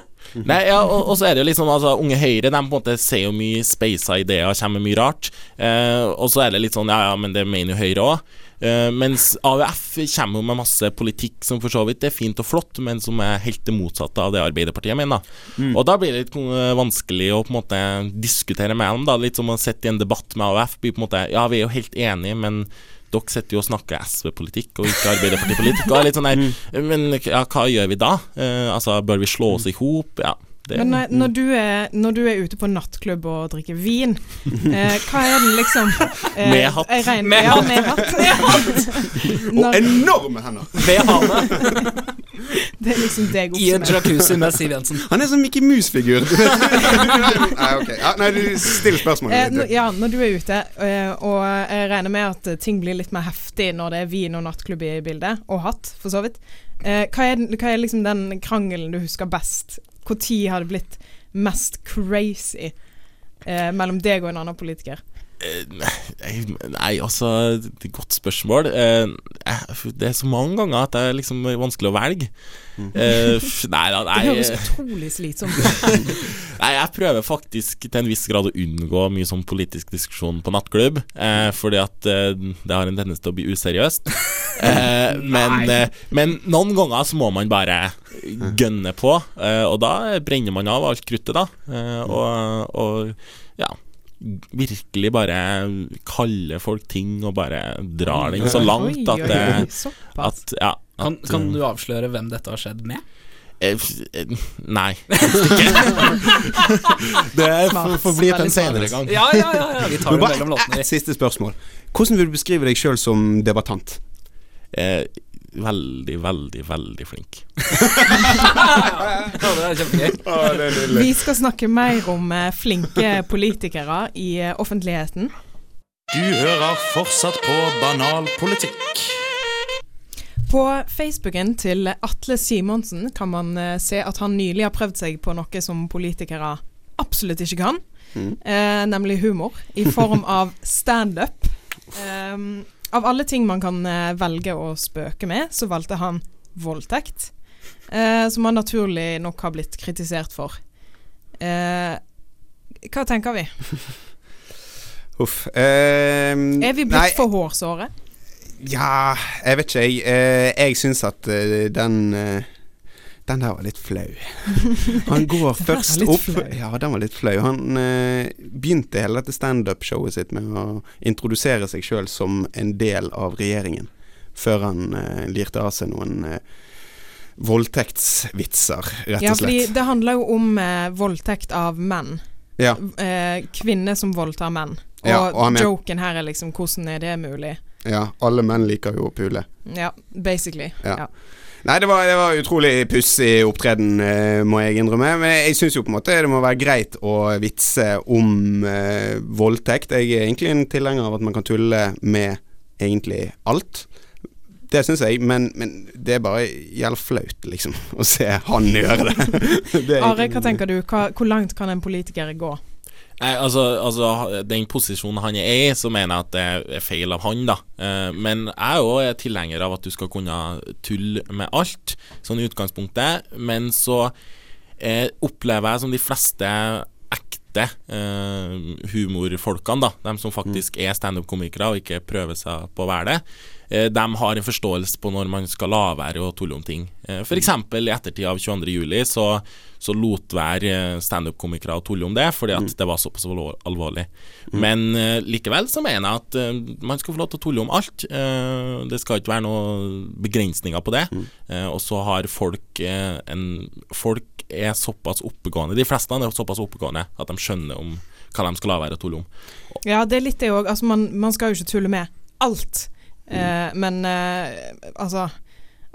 S7: Nei, ja, og, og så er det jo liksom altså, Unge Høyre de på en måte ser jo mye speisa ideer og kommer mye rart. Eh, og så er det litt sånn Ja, ja, men det mener jo Høyre òg. Eh, mens AUF kommer jo med masse politikk som for så vidt er fint og flott, men som er helt det motsatte av det Arbeiderpartiet mener. Mm. Og da blir det litt eh, vanskelig å på en måte diskutere med dem. da Litt som å sitte i en debatt med AUF. Blir på en måte Ja, vi er jo helt enige, men dere sitter jo og snakker SV-politikk og ikke Arbeiderpartipolitikk. Og er litt sånn der, Men ja, hva gjør vi da? Eh, altså, bør vi slå oss i hop? Ja. Det,
S3: Men når, når, du er, når du er ute på nattklubb og drikker vin, eh, hva er den liksom eh,
S7: Med hatt.
S3: regner-
S5: Med
S3: ja,
S5: hatt.
S3: med hatt.
S4: Og
S3: Når,
S4: enorme hender!
S5: Ved hane.
S3: det er liksom deg
S5: I en jacuzzi med Siv Jensen.
S4: Han er som Mickey Mouse-figur. nei, ok. Ja, nei, still spørsmålet. Eh,
S3: ja, når du er ute, eh, og jeg regner med at ting blir litt mer heftig når det er vin og nattklubb i bildet, og hatt, for så vidt. Eh, hva, er, hva er liksom den krangelen du husker best? Når har det blitt mest crazy eh, mellom deg og en annen politiker?
S7: Eh, Nei, nei, altså er godt spørsmål. Eh, eh, Det er så mange ganger at det er liksom vanskelig å velge. Mm. Nei da,
S3: Det høres utrolig slitsomt ut.
S7: nei. Jeg prøver faktisk til en viss grad å unngå mye sånn politisk diskusjon på nattklubb. Eh, fordi at det har en tendens til å bli useriøst. Eh, men, men noen ganger så må man bare gønne på, eh, og da brenner man av alt kruttet, da. Eh, og, og ja virkelig bare kaller folk ting og bare drar den så langt at, det, at Ja.
S5: Kan,
S7: at,
S5: kan du avsløre hvem dette har skjedd med?
S7: Eh, eh, Nei. det får bli til en senere gang.
S5: Ja, ja, ja, ja. vi tar det mellom låtene.
S4: siste spørsmål. Hvordan vil du beskrive deg sjøl som debattant?
S7: Eh, veldig, veldig, veldig flink.
S5: Ja, det kjempegøy.
S3: Vi skal snakke mer om eh, flinke politikere i eh, offentligheten.
S2: Du hører fortsatt på Banal politikk.
S3: På Facebooken til Atle Simonsen kan man eh, se at han nylig har prøvd seg på noe som politikere absolutt ikke kan, eh, nemlig humor, i form av standup. Um, av alle ting man kan eh, velge å spøke med, så valgte han voldtekt, eh, som han naturlig nok har blitt kritisert for. Eh, hva tenker vi?
S4: Huff. ehm,
S3: Er vi blitt
S4: nei,
S3: for hårsåre?
S4: Ja, jeg vet ikke, jeg. Eh, jeg syns at eh, den eh, Den der var litt flau. Han går først opp
S3: flau.
S4: Ja, den var litt flau. Han eh, begynte hele dette standup-showet sitt med å introdusere seg sjøl som en del av regjeringen, før han eh, lirte av seg noen eh, voldtektsvitser, rett og slett.
S3: Ja, fordi det handler jo om eh, voldtekt av menn.
S4: Ja,
S3: eh, kvinner som voldtar menn. Og,
S4: Ja, og
S3: joken her er liksom hvordan er det mulig?
S4: ja, alle menn liker jo å pule.
S3: Ja, basically.
S4: Ja.
S3: Ja.
S4: Nei, det var, det var utrolig pussig opptreden, eh, må jeg innrømme. Men jeg syns jo på en måte det må være greit å vitse om eh, voldtekt. Jeg er egentlig en tilhenger av at man kan tulle med egentlig alt. Det syns jeg, men, men det er bare jævla flaut, liksom, å se han gjøre det. det
S3: Are, hva tenker du? Hva, hvor langt kan en politiker gå?
S7: Nei, altså, altså Den posisjonen han er i, så mener jeg at det er feil av han, da. Eh, men jeg er jo tilhenger av at du skal kunne tulle med alt, sånn i utgangspunktet. Men så eh, opplever jeg som de fleste ekte eh, humorfolkene, da, de som faktisk er standup-komikere og ikke prøver seg på å være det, de har en forståelse på når man skal la være å tulle om ting. F.eks. for eksempel i ettertid av 22. juli så, så lot være eh, standup-komikere å tulle om det, fordi at det var såpass alvorlig. Men eh, likevel så mener jeg at eh, man skal få lov til å tulle om alt. Eh, det skal ikke være noen begrensninger på det. Eh, og så har folk eh, en Folk er såpass oppegående, de fleste er såpass oppegående at de skjønner om hva de skal la være å tulle om.
S3: Ja, det er litt det òg. Altså, man, man skal jo ikke tulle med alt. Eh, men eh, altså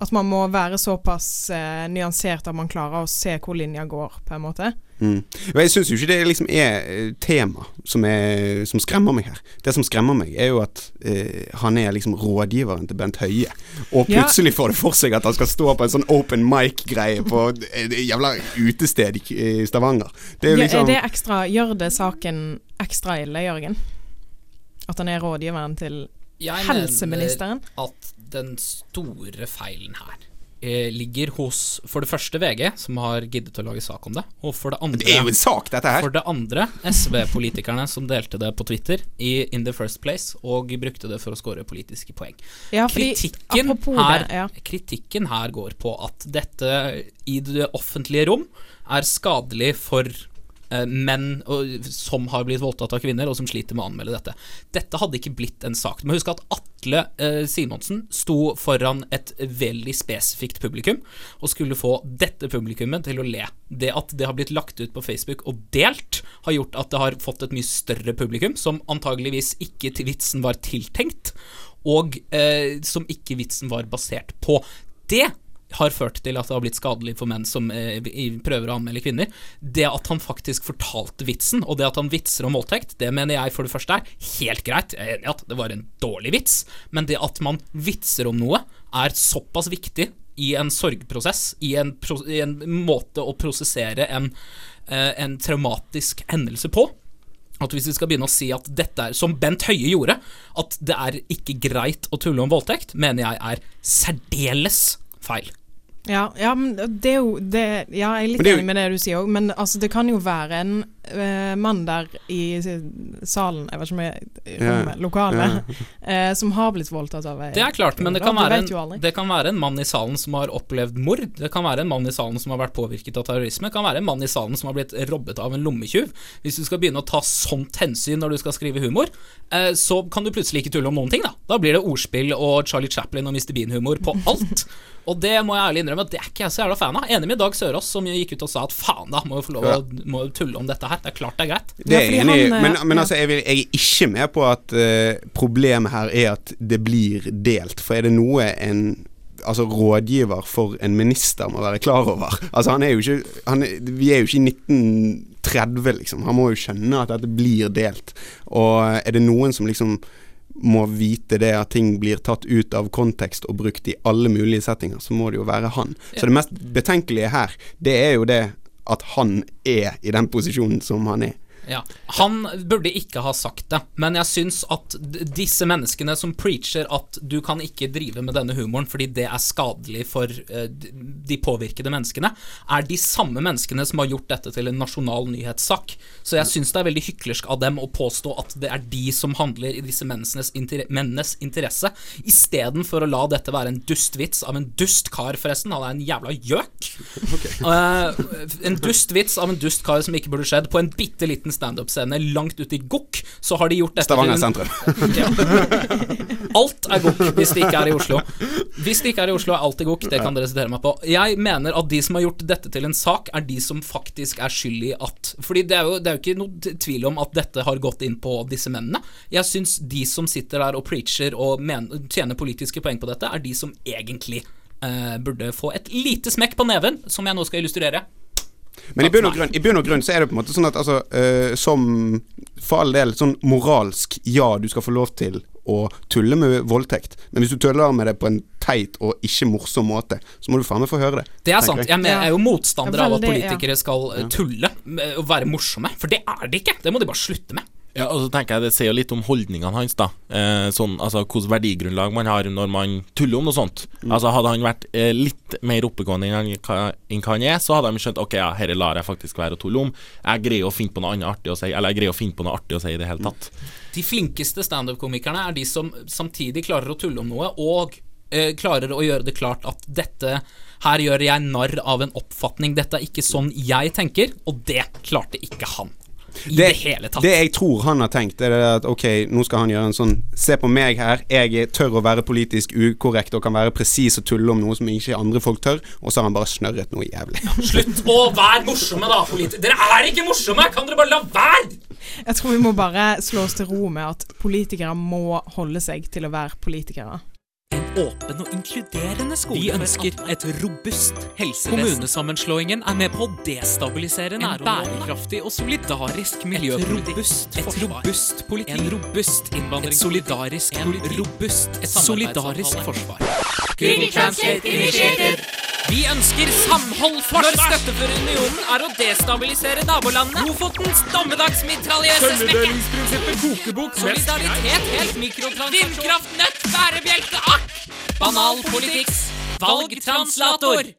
S3: At man må være såpass eh, nyansert at man klarer å se hvor linja går, på en måte.
S4: Mm. Jeg syns jo ikke det liksom er tema som, er, som skremmer meg her. Det som skremmer meg, er jo at eh, han er liksom rådgiveren til Bent Høie. Og
S3: Ja.
S4: plutselig får det for seg at han skal stå på en sånn open mic-greie på et jævla utested i Stavanger. Det er jo
S3: Ja,
S4: liksom
S3: er det ekstra Gjør det saken ekstra ille, Jørgen? At han er rådgiveren til
S5: Jeg
S3: helseministeren?
S5: mener at den store feilen her eh, ligger hos for det første VG, som har giddet å lage sak om det, og for det andre
S4: Det er jo en sak, dette her.
S5: For det andre, SV-politikerne som delte det på Twitter i In the First Place, og brukte det for å score politiske poeng.
S3: Ja, fordi
S5: Kritikken her,
S3: det, ja.
S5: kritikken her går på at dette i det offentlige rom er skadelig for menn og, som har blitt voldtatt av kvinner, og som sliter med å anmelde dette. Dette hadde ikke blitt en sak. Du må huske at Atle eh, Simonsen sto foran et veldig spesifikt publikum og skulle få dette publikummet til å le. Det at det har blitt lagt ut på Facebook og delt, har gjort at det har fått et mye større publikum, som antageligvis ikke til vitsen var tiltenkt, og eh, som ikke vitsen var basert på. Det har ført til at det har blitt skadelig for menn som eh, prøver å anmelde kvinner. Det at han faktisk fortalte vitsen, og det at han vitser om voldtekt, det mener jeg for det første er helt greit. Jeg er enig i at det var en dårlig vits, men det at man vitser om noe, er såpass viktig i en sorgprosess, i en, i en måte å prosessere en, eh, en traumatisk hendelse på. At hvis vi skal begynne å si at dette er, som Bent Høie gjorde, at det er ikke greit å tulle om voldtekt, mener jeg er særdeles feil.
S3: Ja, ja, men det er jo det, Ja, jeg er litt enig med det du sier òg, men altså, det kan jo være en mann der i salen, jeg vet ikke om jeg rommet, lokalet, eh, som har blitt voldtatt av ei
S5: Det er klart, men det kan, være en, det kan være en mann i salen som har opplevd mord. Det kan være en mann i salen som har vært påvirket av terrorisme. Det kan være en mann i salen som har blitt robbet av en lommetyv. Hvis du skal begynne å ta sånt hensyn når du skal skrive humor, eh, så kan du plutselig ikke tulle om noen ting, da. Da blir det ordspill og Charlie Chaplin og Mr. Bean-humor på alt. Og det må jeg ærlig innrømme at det er ikke jeg så jævla fan av. Enig med Dag Sørås, som gikk ut og sa at faen, da må jo få lov å må tulle om dette her. Det er klart det er greit.
S4: Det er jeg enig i,
S3: eh,
S4: men, men altså, jeg, vil, jeg er ikke med på at uh, problemet her er at det blir delt. For er det noe en altså rådgiver for en minister må være klar over Altså han er jo ikke han Vi er jo ikke i 1930, liksom. Han må jo skjønne at dette blir delt. Og er det noen som liksom må vite det at ting blir tatt ut av kontekst og brukt i alle mulige settinger, så må det jo være han. Så det mest betenkelige her, det er jo det at han er i den posisjonen som han er.
S5: Ja. Han burde ikke ha sagt det, men jeg syns at disse menneskene som preacher at du kan ikke drive med denne humoren fordi det er skadelig for eh, de påvirkede menneskene, er de samme menneskene som har gjort dette til en nasjonal nyhetssak. Så jeg syns det er veldig hyklersk av dem å påstå at det er de som handler i disse menneskenes inter mennenes interesse, istedenfor å la dette være en dustvits av en dust kar, forresten. Han er en jævla gjøk. Eh, en dustvits av en dust kar som ikke burde skjedd, på en bitte liten standup-scene langt ute i Gokk, så har de gjort dette
S4: Stavanger sentrum.
S5: ja. Alt er gokk hvis det ikke er i Oslo. Hvis det ikke er i Oslo, er alt i gokk. Det kan dere sitere meg på. Jeg mener at de som har gjort dette til en sak, er de som faktisk er skyld i at Fordi det er jo, det er jo ikke noe tvil om at dette har gått inn på disse mennene. Jeg syns de som sitter der og preacher og mener, tjener politiske poeng på dette, er de som egentlig eh, burde få et lite smekk på neven, som jeg nå skal illustrere.
S4: Men i bunn, og grunn, i bunn og grunn så er det på en måte sånn at altså, uh, som for all del sånn moralsk ja, du skal få lov til å tulle med voldtekt, men hvis du tuller med det på en teit og ikke morsom måte, så må du faen meg få høre det.
S5: Det er sant. Jeg, jeg er jo motstander av at politikere skal ja. tulle og være morsomme, for det er de ikke. Det må de bare slutte med.
S7: Ja, og så tenker jeg Det sier jo litt om holdningene hans, da. Eh, sånn, altså Hvilket verdigrunnlag man har når man tuller om noe sånt. Altså Hadde han vært eh, litt mer oppegående enn han, enn han er, så hadde de skjønt Ok, ja, dette lar jeg faktisk være å tulle om. Jeg greier å finne på noe annet artig å si, eller jeg greier å finne på noe artig å si i det hele tatt.
S5: De flinkeste standup-komikerne er de som samtidig klarer å tulle om noe, og eh, klarer å gjøre det klart at dette Her gjør jeg narr av en oppfatning. Dette er ikke sånn jeg tenker, og det klarte ikke han. I det, hele tatt.
S4: det jeg tror han har tenkt, er at ok, nå skal han gjøre en sånn Se på meg her, jeg tør å være politisk ukorrekt og kan være presis og tulle om noe som ikke andre folk tør, og så har han bare snørret noe jævlig.
S5: Slutt å være morsomme, da, politikere. Dere er ikke morsomme! Kan dere bare la være?
S3: Jeg tror vi må bare slå oss til ro med at politikere må holde seg til å være politikere.
S9: En åpen og inkluderende skole. Vi ønsker et robust helsevesen. Kommunesammenslåingen er med på å destabilisere nærområdene. En bærekraftig og solidarisk miljøpolitikk. Et robust, et robust politikk. En robust innvandring. Et solidarisk en robust, et solidarisk forsvar. Google Translate initiated. Vi ønsker samhold forsvar. Når støtte for unionen er å destabilisere nabolandene. Lofotens dommedagsmitraljøse smekke. kokebok. Solidaritet helt mikrotransaksjon. Vindkraft, nøtt, akk. Valgtranslator.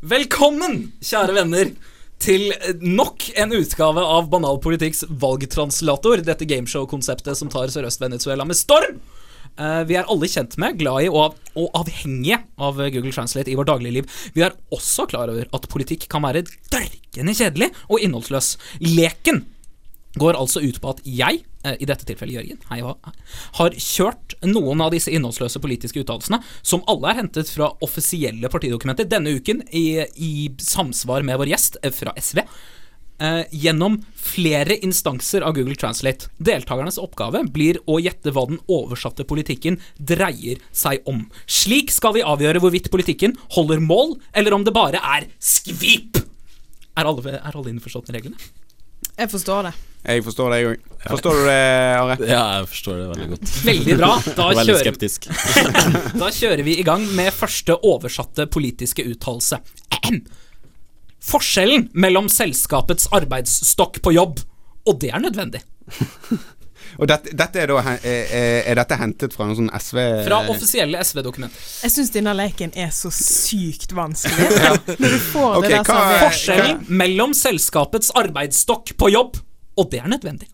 S5: Velkommen, kjære venner, til nok en utgave av Banal politikks valgtranslator. Dette gameshow-konseptet som tar Sørøst-Venezuela med storm. Eh, vi er alle kjent med, glad i og avhengige av Google Translate i vårt dagligliv. Vi er også klar over at politikk kan være dørkende kjedelig og innholdsløs. Leken går altså ut på at jeg, eh, i dette tilfellet Jørgen, hei hva, har kjørt noen av disse innholdsløse politiske uttalelsene, som alle er hentet fra offisielle partidokumenter, denne uken i, i samsvar med vår gjest eh, fra SV. eh, gjennom flere instanser av Google Translate. Deltakernes oppgave blir å gjette hva den oversatte politikken dreier seg om. Slik skal vi avgjøre hvorvidt politikken holder mål, eller om det bare er skvip. Er alle, er alle innforstått med reglene?
S3: Jeg forstår det.
S4: Jeg forstår det, jeg òg. Forstår du det, Are?
S7: Ja, jeg forstår det veldig godt.
S5: Veldig bra. Da
S7: Veldig
S5: kjører,
S7: skeptisk.
S5: da kjører vi i gang med første oversatte politiske uttalelse. Forskjellen mellom selskapets arbeidsstokk på jobb, og det er nødvendig.
S4: Og dette, dette er da er, er- dette hentet fra noen sånn SV
S5: Fra offisielle SV-dokumenter.
S3: Jeg syns denne leken er så sykt vanskelig. Når du får
S4: okay,
S3: det der
S4: hva.
S5: Forskjellen mellom selskapets arbeidsstokk på jobb, og det er nødvendig.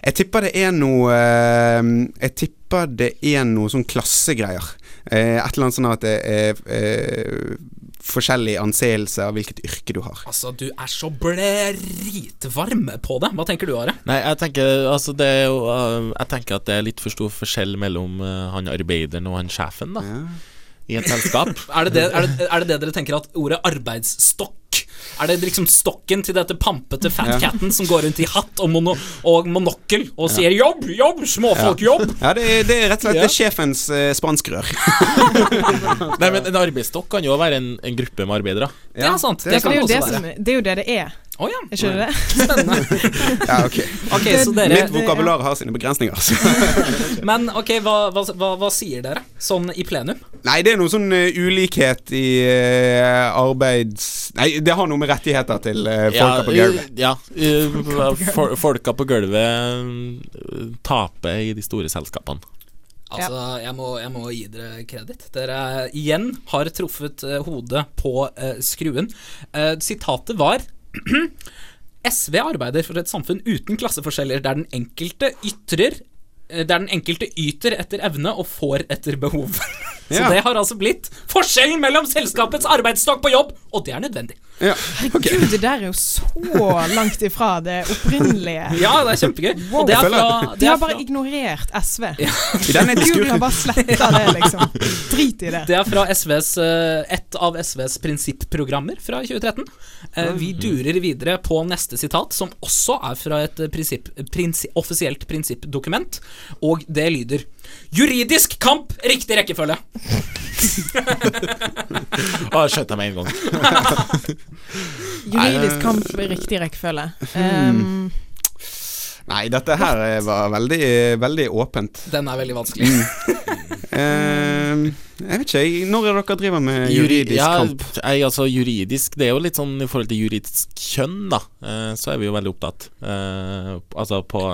S4: Jeg tipper det er noe eh, Jeg tipper det er noe sånn klassegreier. Eh, et eller annet sånn at det er eh, forskjellig anseelse av hvilket yrke du har.
S5: Altså, du er så blæritvarm på det. Hva tenker du, Are?
S7: Nei, jeg tenker, altså det er jo, uh, jeg tenker at det er litt for stor forskjell mellom uh, han arbeideren og han sjefen, da. I et selskap.
S5: Er det det, er, det, er det det dere tenker at ordet arbeidsstokk Er det liksom stokken til dette pampete fatcatten som går rundt i hatt og, mono, og monokkel og sier 'jobb, jobb, småfolk, jobb'?
S4: Ja, det er, det er rett og slett
S7: Ja.
S4: det er sjefens eh, spanskrør.
S7: Nei, men en arbeidsstokk kan jo være en, en gruppe med arbeidere.
S5: Det er sant.
S4: det
S5: Det,
S4: er
S5: kan
S3: Det er, jo
S5: det
S3: det er
S5: Å ja.
S3: Jeg skjønner det?
S5: Spennende.
S4: Ja, ok.
S5: Okay, så dere
S4: Mitt vokabular har sine begrensninger. Så.
S5: Men ok, hva, hva, hva, hva sier dere sånn i plenum?
S4: Nei, det er noe sånn uh, ulikhet i uh, arbeids... Nei, det har noe med rettigheter til uh, folka på gulvet.
S7: Ja. uh, for, folka på gulvet uh, taper i de store selskapene.
S5: Altså, jeg må, jeg må gi dere kreditt. Dere igjen har truffet hodet på skruen. Eh, sitatet var SV arbeider for et samfunn uten klasseforskjeller, der den enkelte ytrer der den enkelte yter etter evne og får etter behov. Så
S4: Ja.
S5: det har altså blitt forskjellen mellom selskapets arbeidsstokk på jobb, og det er nødvendig.
S4: Ja, Okay.
S3: Herregud, det der er jo så langt ifra det opprinnelige.
S5: Ja, det er kjempegøy.
S3: Wow.
S5: Og det er fra, det De
S3: har
S5: er
S3: bare
S5: fra,
S3: ignorert SV.
S4: Ja.
S3: Google har bare sletta det, liksom. Drit i det.
S5: Det er fra SVs, eh, et av SVs prinsipprogrammer fra 2013. Eh, Vi durer videre på neste sitat, som også er fra et prinsipp, prinsipp, offisielt prinsippdokument, og det lyder Juridisk kamp, riktig rekkefølge.
S7: Å, jeg skjønte jeg med en gang.
S3: Juridisk kamp riktig rekkefølge. Um,
S4: Nei, dette her var veldig, veldig åpent.
S5: Den er veldig vanskelig.
S4: Eh, jeg vet ikke, når er dere driver med
S7: Juri-
S4: juridisk
S7: ja,
S4: kamp?
S7: Nei, altså juridisk Det er jo litt sånn i forhold til juridisk kjønn, da. Eh, så er vi jo veldig opptatt. Eh, altså på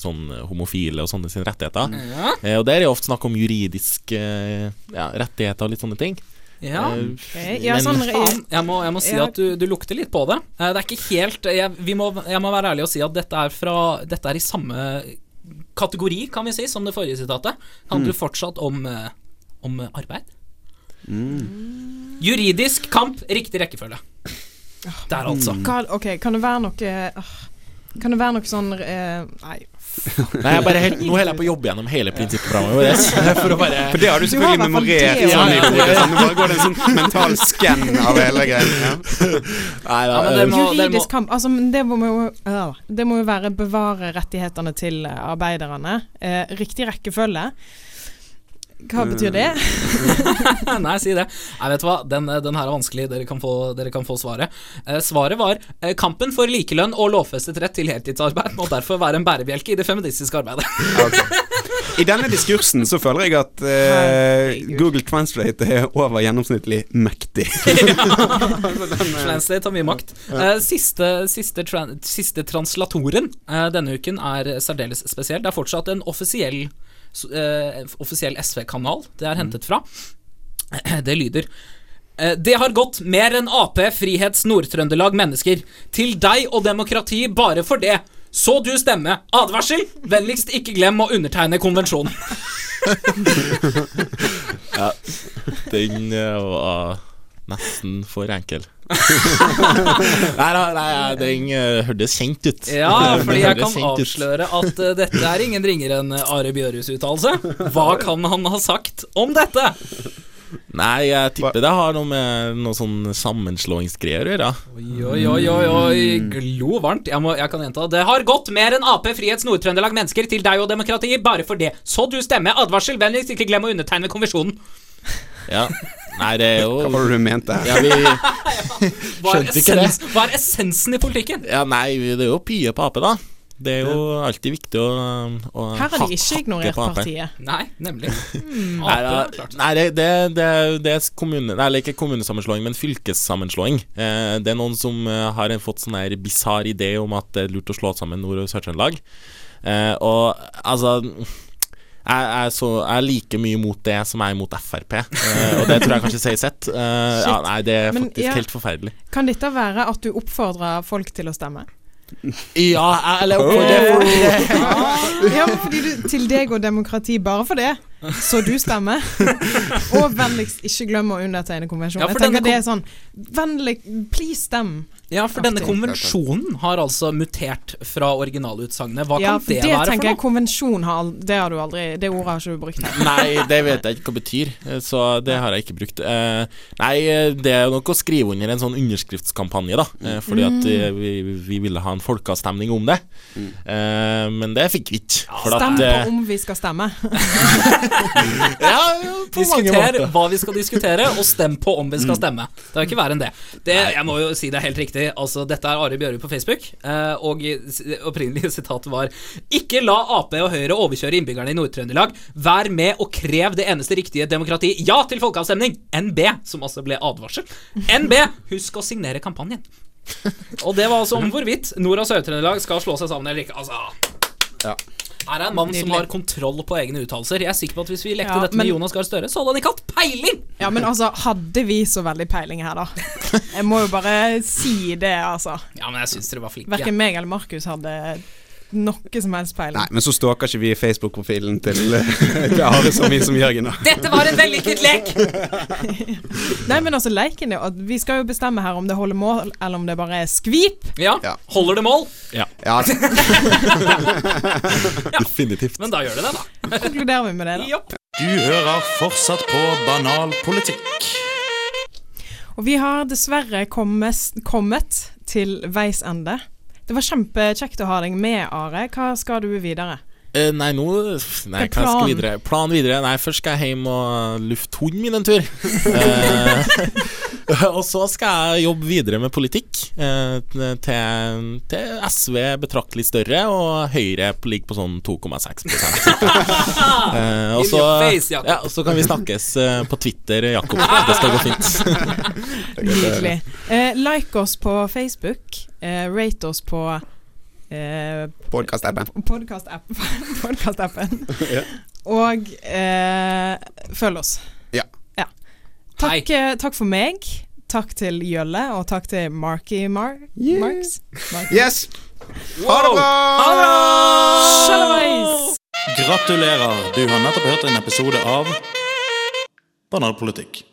S7: sånn homofile og sånne sine rettigheter.
S5: Ja.
S7: Eh, og der er jo ofte snakk om juridiske ja, rettigheter og litt sånne ting.
S5: Ja.
S7: okay.
S3: ok, ja,
S7: men-
S3: sånn
S5: jeg må, jeg må si at du, du lukter litt på det. Eh, Det er ikke helt jeg, vi må, jeg må være ærlig og si at dette er, fra, dette er i samme kategori, kan vi si, som det forrige sitatet. Handler fortsatt om, eh, om arbeid. Juridisk kamp, riktig rekkefølge. Der, altså.
S3: Kan, okay, kan det være noe Kan det være noe sånn eh, Nei.
S7: Nei, jeg bare helt, nå holder jeg på å jobbe gjennom hele prinsippprogrammet vårt. For å bare
S4: For det har du selvfølgelig memorert
S3: det,
S4: sånn i
S7: ja.
S4: hodet. Sånn. Du bare går det en sånn mental skann av hele greia. Ja.
S7: Nei, da,
S5: Ja, men det må-
S3: Juridisk kamp Altså, det må jo Det må jo være bevare rettighetene til arbeiderne. Eh, riktig rekkefølge. Hva betyr det?
S5: Nei, si det. Nei, vet du hva, den, den her er vanskelig. Dere kan få, dere kan få svaret. Eh, svaret var eh, kampen for likelønn og lovfestet rett til heltidsarbeid må derfor være en bærebjelke i det feministiske arbeidet.
S4: I denne diskursen så føler jeg at eh, Google Translate er over gjennomsnittlig mektig.
S5: Translate har mye makt. Eh, siste, siste, tran siste translatoren eh, denne uken er særdeles spesiell. Det er fortsatt en offisiell, eh, offisiell SV-kanal det er hentet fra. Det lyder eh, det har gått mer enn Ap, Frihets Nord-Trøndelag mennesker. Til deg og demokrati bare for det. Så du stemme. Advarsel! Vennligst ikke glem å undertegne konvensjonen.
S7: ja, Den eh, var nesten for enkel. nei, nei, den eh, hørtes kjent ut.
S5: Ja, fordi jeg kan avsløre at uh, dette er ingen ringere enn Are Bjørhus' uttalelse. Hva kan han ha sagt om dette?
S7: Nei, jeg tipper det har noe med noe sånn sammenslåingsgreier å gjøre.
S5: Oi, oi, oi, oi, glo varmt. Jeg, må, jeg kan gjenta. Det har gått mer enn Ap, Frihets Nord-Trøndelag mennesker til deg og demokrati, bare for det. Så du stemmer. Advarsel, vennligst ikke glem å undertegne konvensjonen.
S7: Ja. Nei, det er jo
S4: Hva var det du mente?
S7: ja, vi, Skjønte ikke det.
S5: hva er essensen i politikken?
S7: ja, nei, det er jo pye på Ap, da. Det er jo alltid viktig å, å
S3: Her har de ikke ignorert partiet.
S5: Nei, nemlig.
S7: Nei, da, nei det, det, det, det er kommune, nei, ikke kommunesammenslåing, men fylkessammenslåing. Eh, det er noen som eh, har fått sånn her bisarr idé om at det er lurt å slå sammen Nord- og Sør-Trøndelag. Eh, og altså jeg, er så, jeg er like mye mot det som jeg er mot Frp, Uh, og det tror jeg kanskje sier sitt. Uh, ja, nei, det er
S3: Men,
S7: faktisk
S3: ja.
S7: helt forferdelig.
S3: Kan dette være at du oppfordrer folk til å stemme?
S7: Ja, eller det, for,
S3: Ja, fordi du Til deg og demokrati, bare for det, så du stemmer. Og vennligst ikke glem å undertegne konvensjonen.
S5: Ja,
S3: Jeg tenker
S5: kom...
S3: det er sånn Vennlig, please stem.
S5: Ja, for denne konvensjonen har altså mutert fra originalutsagnet. Hva
S3: Ja,
S5: kan det,
S3: det
S5: være
S3: tenker
S5: for
S3: jeg
S5: noe?
S3: konvensjon har Det har du aldri Det ordet har ikke du brukt.
S7: Nei, det vet jeg ikke hva det betyr, eh, så det har jeg ikke brukt. Eh, nei, eh, det er nok å skrive under en sånn underskriftskampanje, da. Eh, fordi at eh, vi, vi ville ha en folkeavstemning om det. Eh, men det fikk vi ikke. For
S3: Stem
S7: at
S3: på om vi skal stemme.
S7: Ja, på mange
S5: Diskuter
S7: måter.
S5: hva vi skal diskutere, og stem på om vi
S7: Mm.
S5: skal stemme. Det er ikke verre enn det. det. Jeg må jo si det er helt riktig. Altså, dette er Ari Bjørøy på Facebook, eh, og opprinnelig sitat var Ikke la Ap og Høyre overkjøre innbyggerne i Nord-Trøndelag. Vær med og krev det eneste riktige demokrati. Ja til folkeavstemning! NB, som altså ble advarsel. NB, husk å signere kampanjen. Og det var altså om hvorvidt Nord- og Sør-Trøndelag skal slå seg sammen eller ikke. Altså
S4: Ja.
S5: Her er en mann som har kontroll på egne uttalelser. Jeg er sikker på at Hvis vi lekte
S3: Ja,
S5: dette
S3: men-
S5: med Jonas Gahr Støre, så hadde han ikke hatt peiling!
S3: Ja, men altså, hadde vi så veldig peiling her, da? Jeg må jo bare si det, altså.
S5: Ja, men jeg syns dere var flinke.
S3: Verken meg eller Markus hadde noe som helst peiling.
S4: Nei, men så stalker ikke vi Facebook-profilen til til Are så mye som Jørgen, da.
S5: Dette var en vellykket lek!
S3: Nei, men altså, leken er Vi skal jo bestemme her om det holder mål, eller om det bare er skvip.
S5: Ja,
S4: Ja.
S5: Holder det mål?
S4: Ja,
S7: Definitivt.
S5: Men da gjør det det, da.
S3: Konkluderer vi med det, da.
S5: Jopp.
S2: Du hører fortsatt på Banal politikk.
S3: Og vi har dessverre kommet, kommet til veis ende. Det var kjempekjekt å ha deg med, Are. Hva skal du videre?
S7: Eh, nei, nå Nei,
S3: Hva planen?
S7: videre? Plan videre? Nei, først skal jeg hjem og lufte hunden min en tur. Og så skal jeg jobbe videre med politikk. eh, til, til SV betraktelig større, og Høyre ligger på sånn 2,6 eh, og, så, ja, og så kan vi snakkes eh, på Twitter, Jakob. Det skal gå fint.
S3: Nydelig. Eh, like oss på Facebook. Eh, rate oss på eh,
S4: Podkast-appen.
S3: Podkast-appen.
S4: Podcast Ja.
S3: Og eh, følg oss.
S4: Ja.
S3: Takk, eh, takk for meg. Takk til Jølle, og takk til Marky Mar
S4: Yeah.
S3: Marks. Marky.
S4: Yes! Ha det bra!
S2: Gratulerer, du har nettopp hørt en episode av Banal politikk.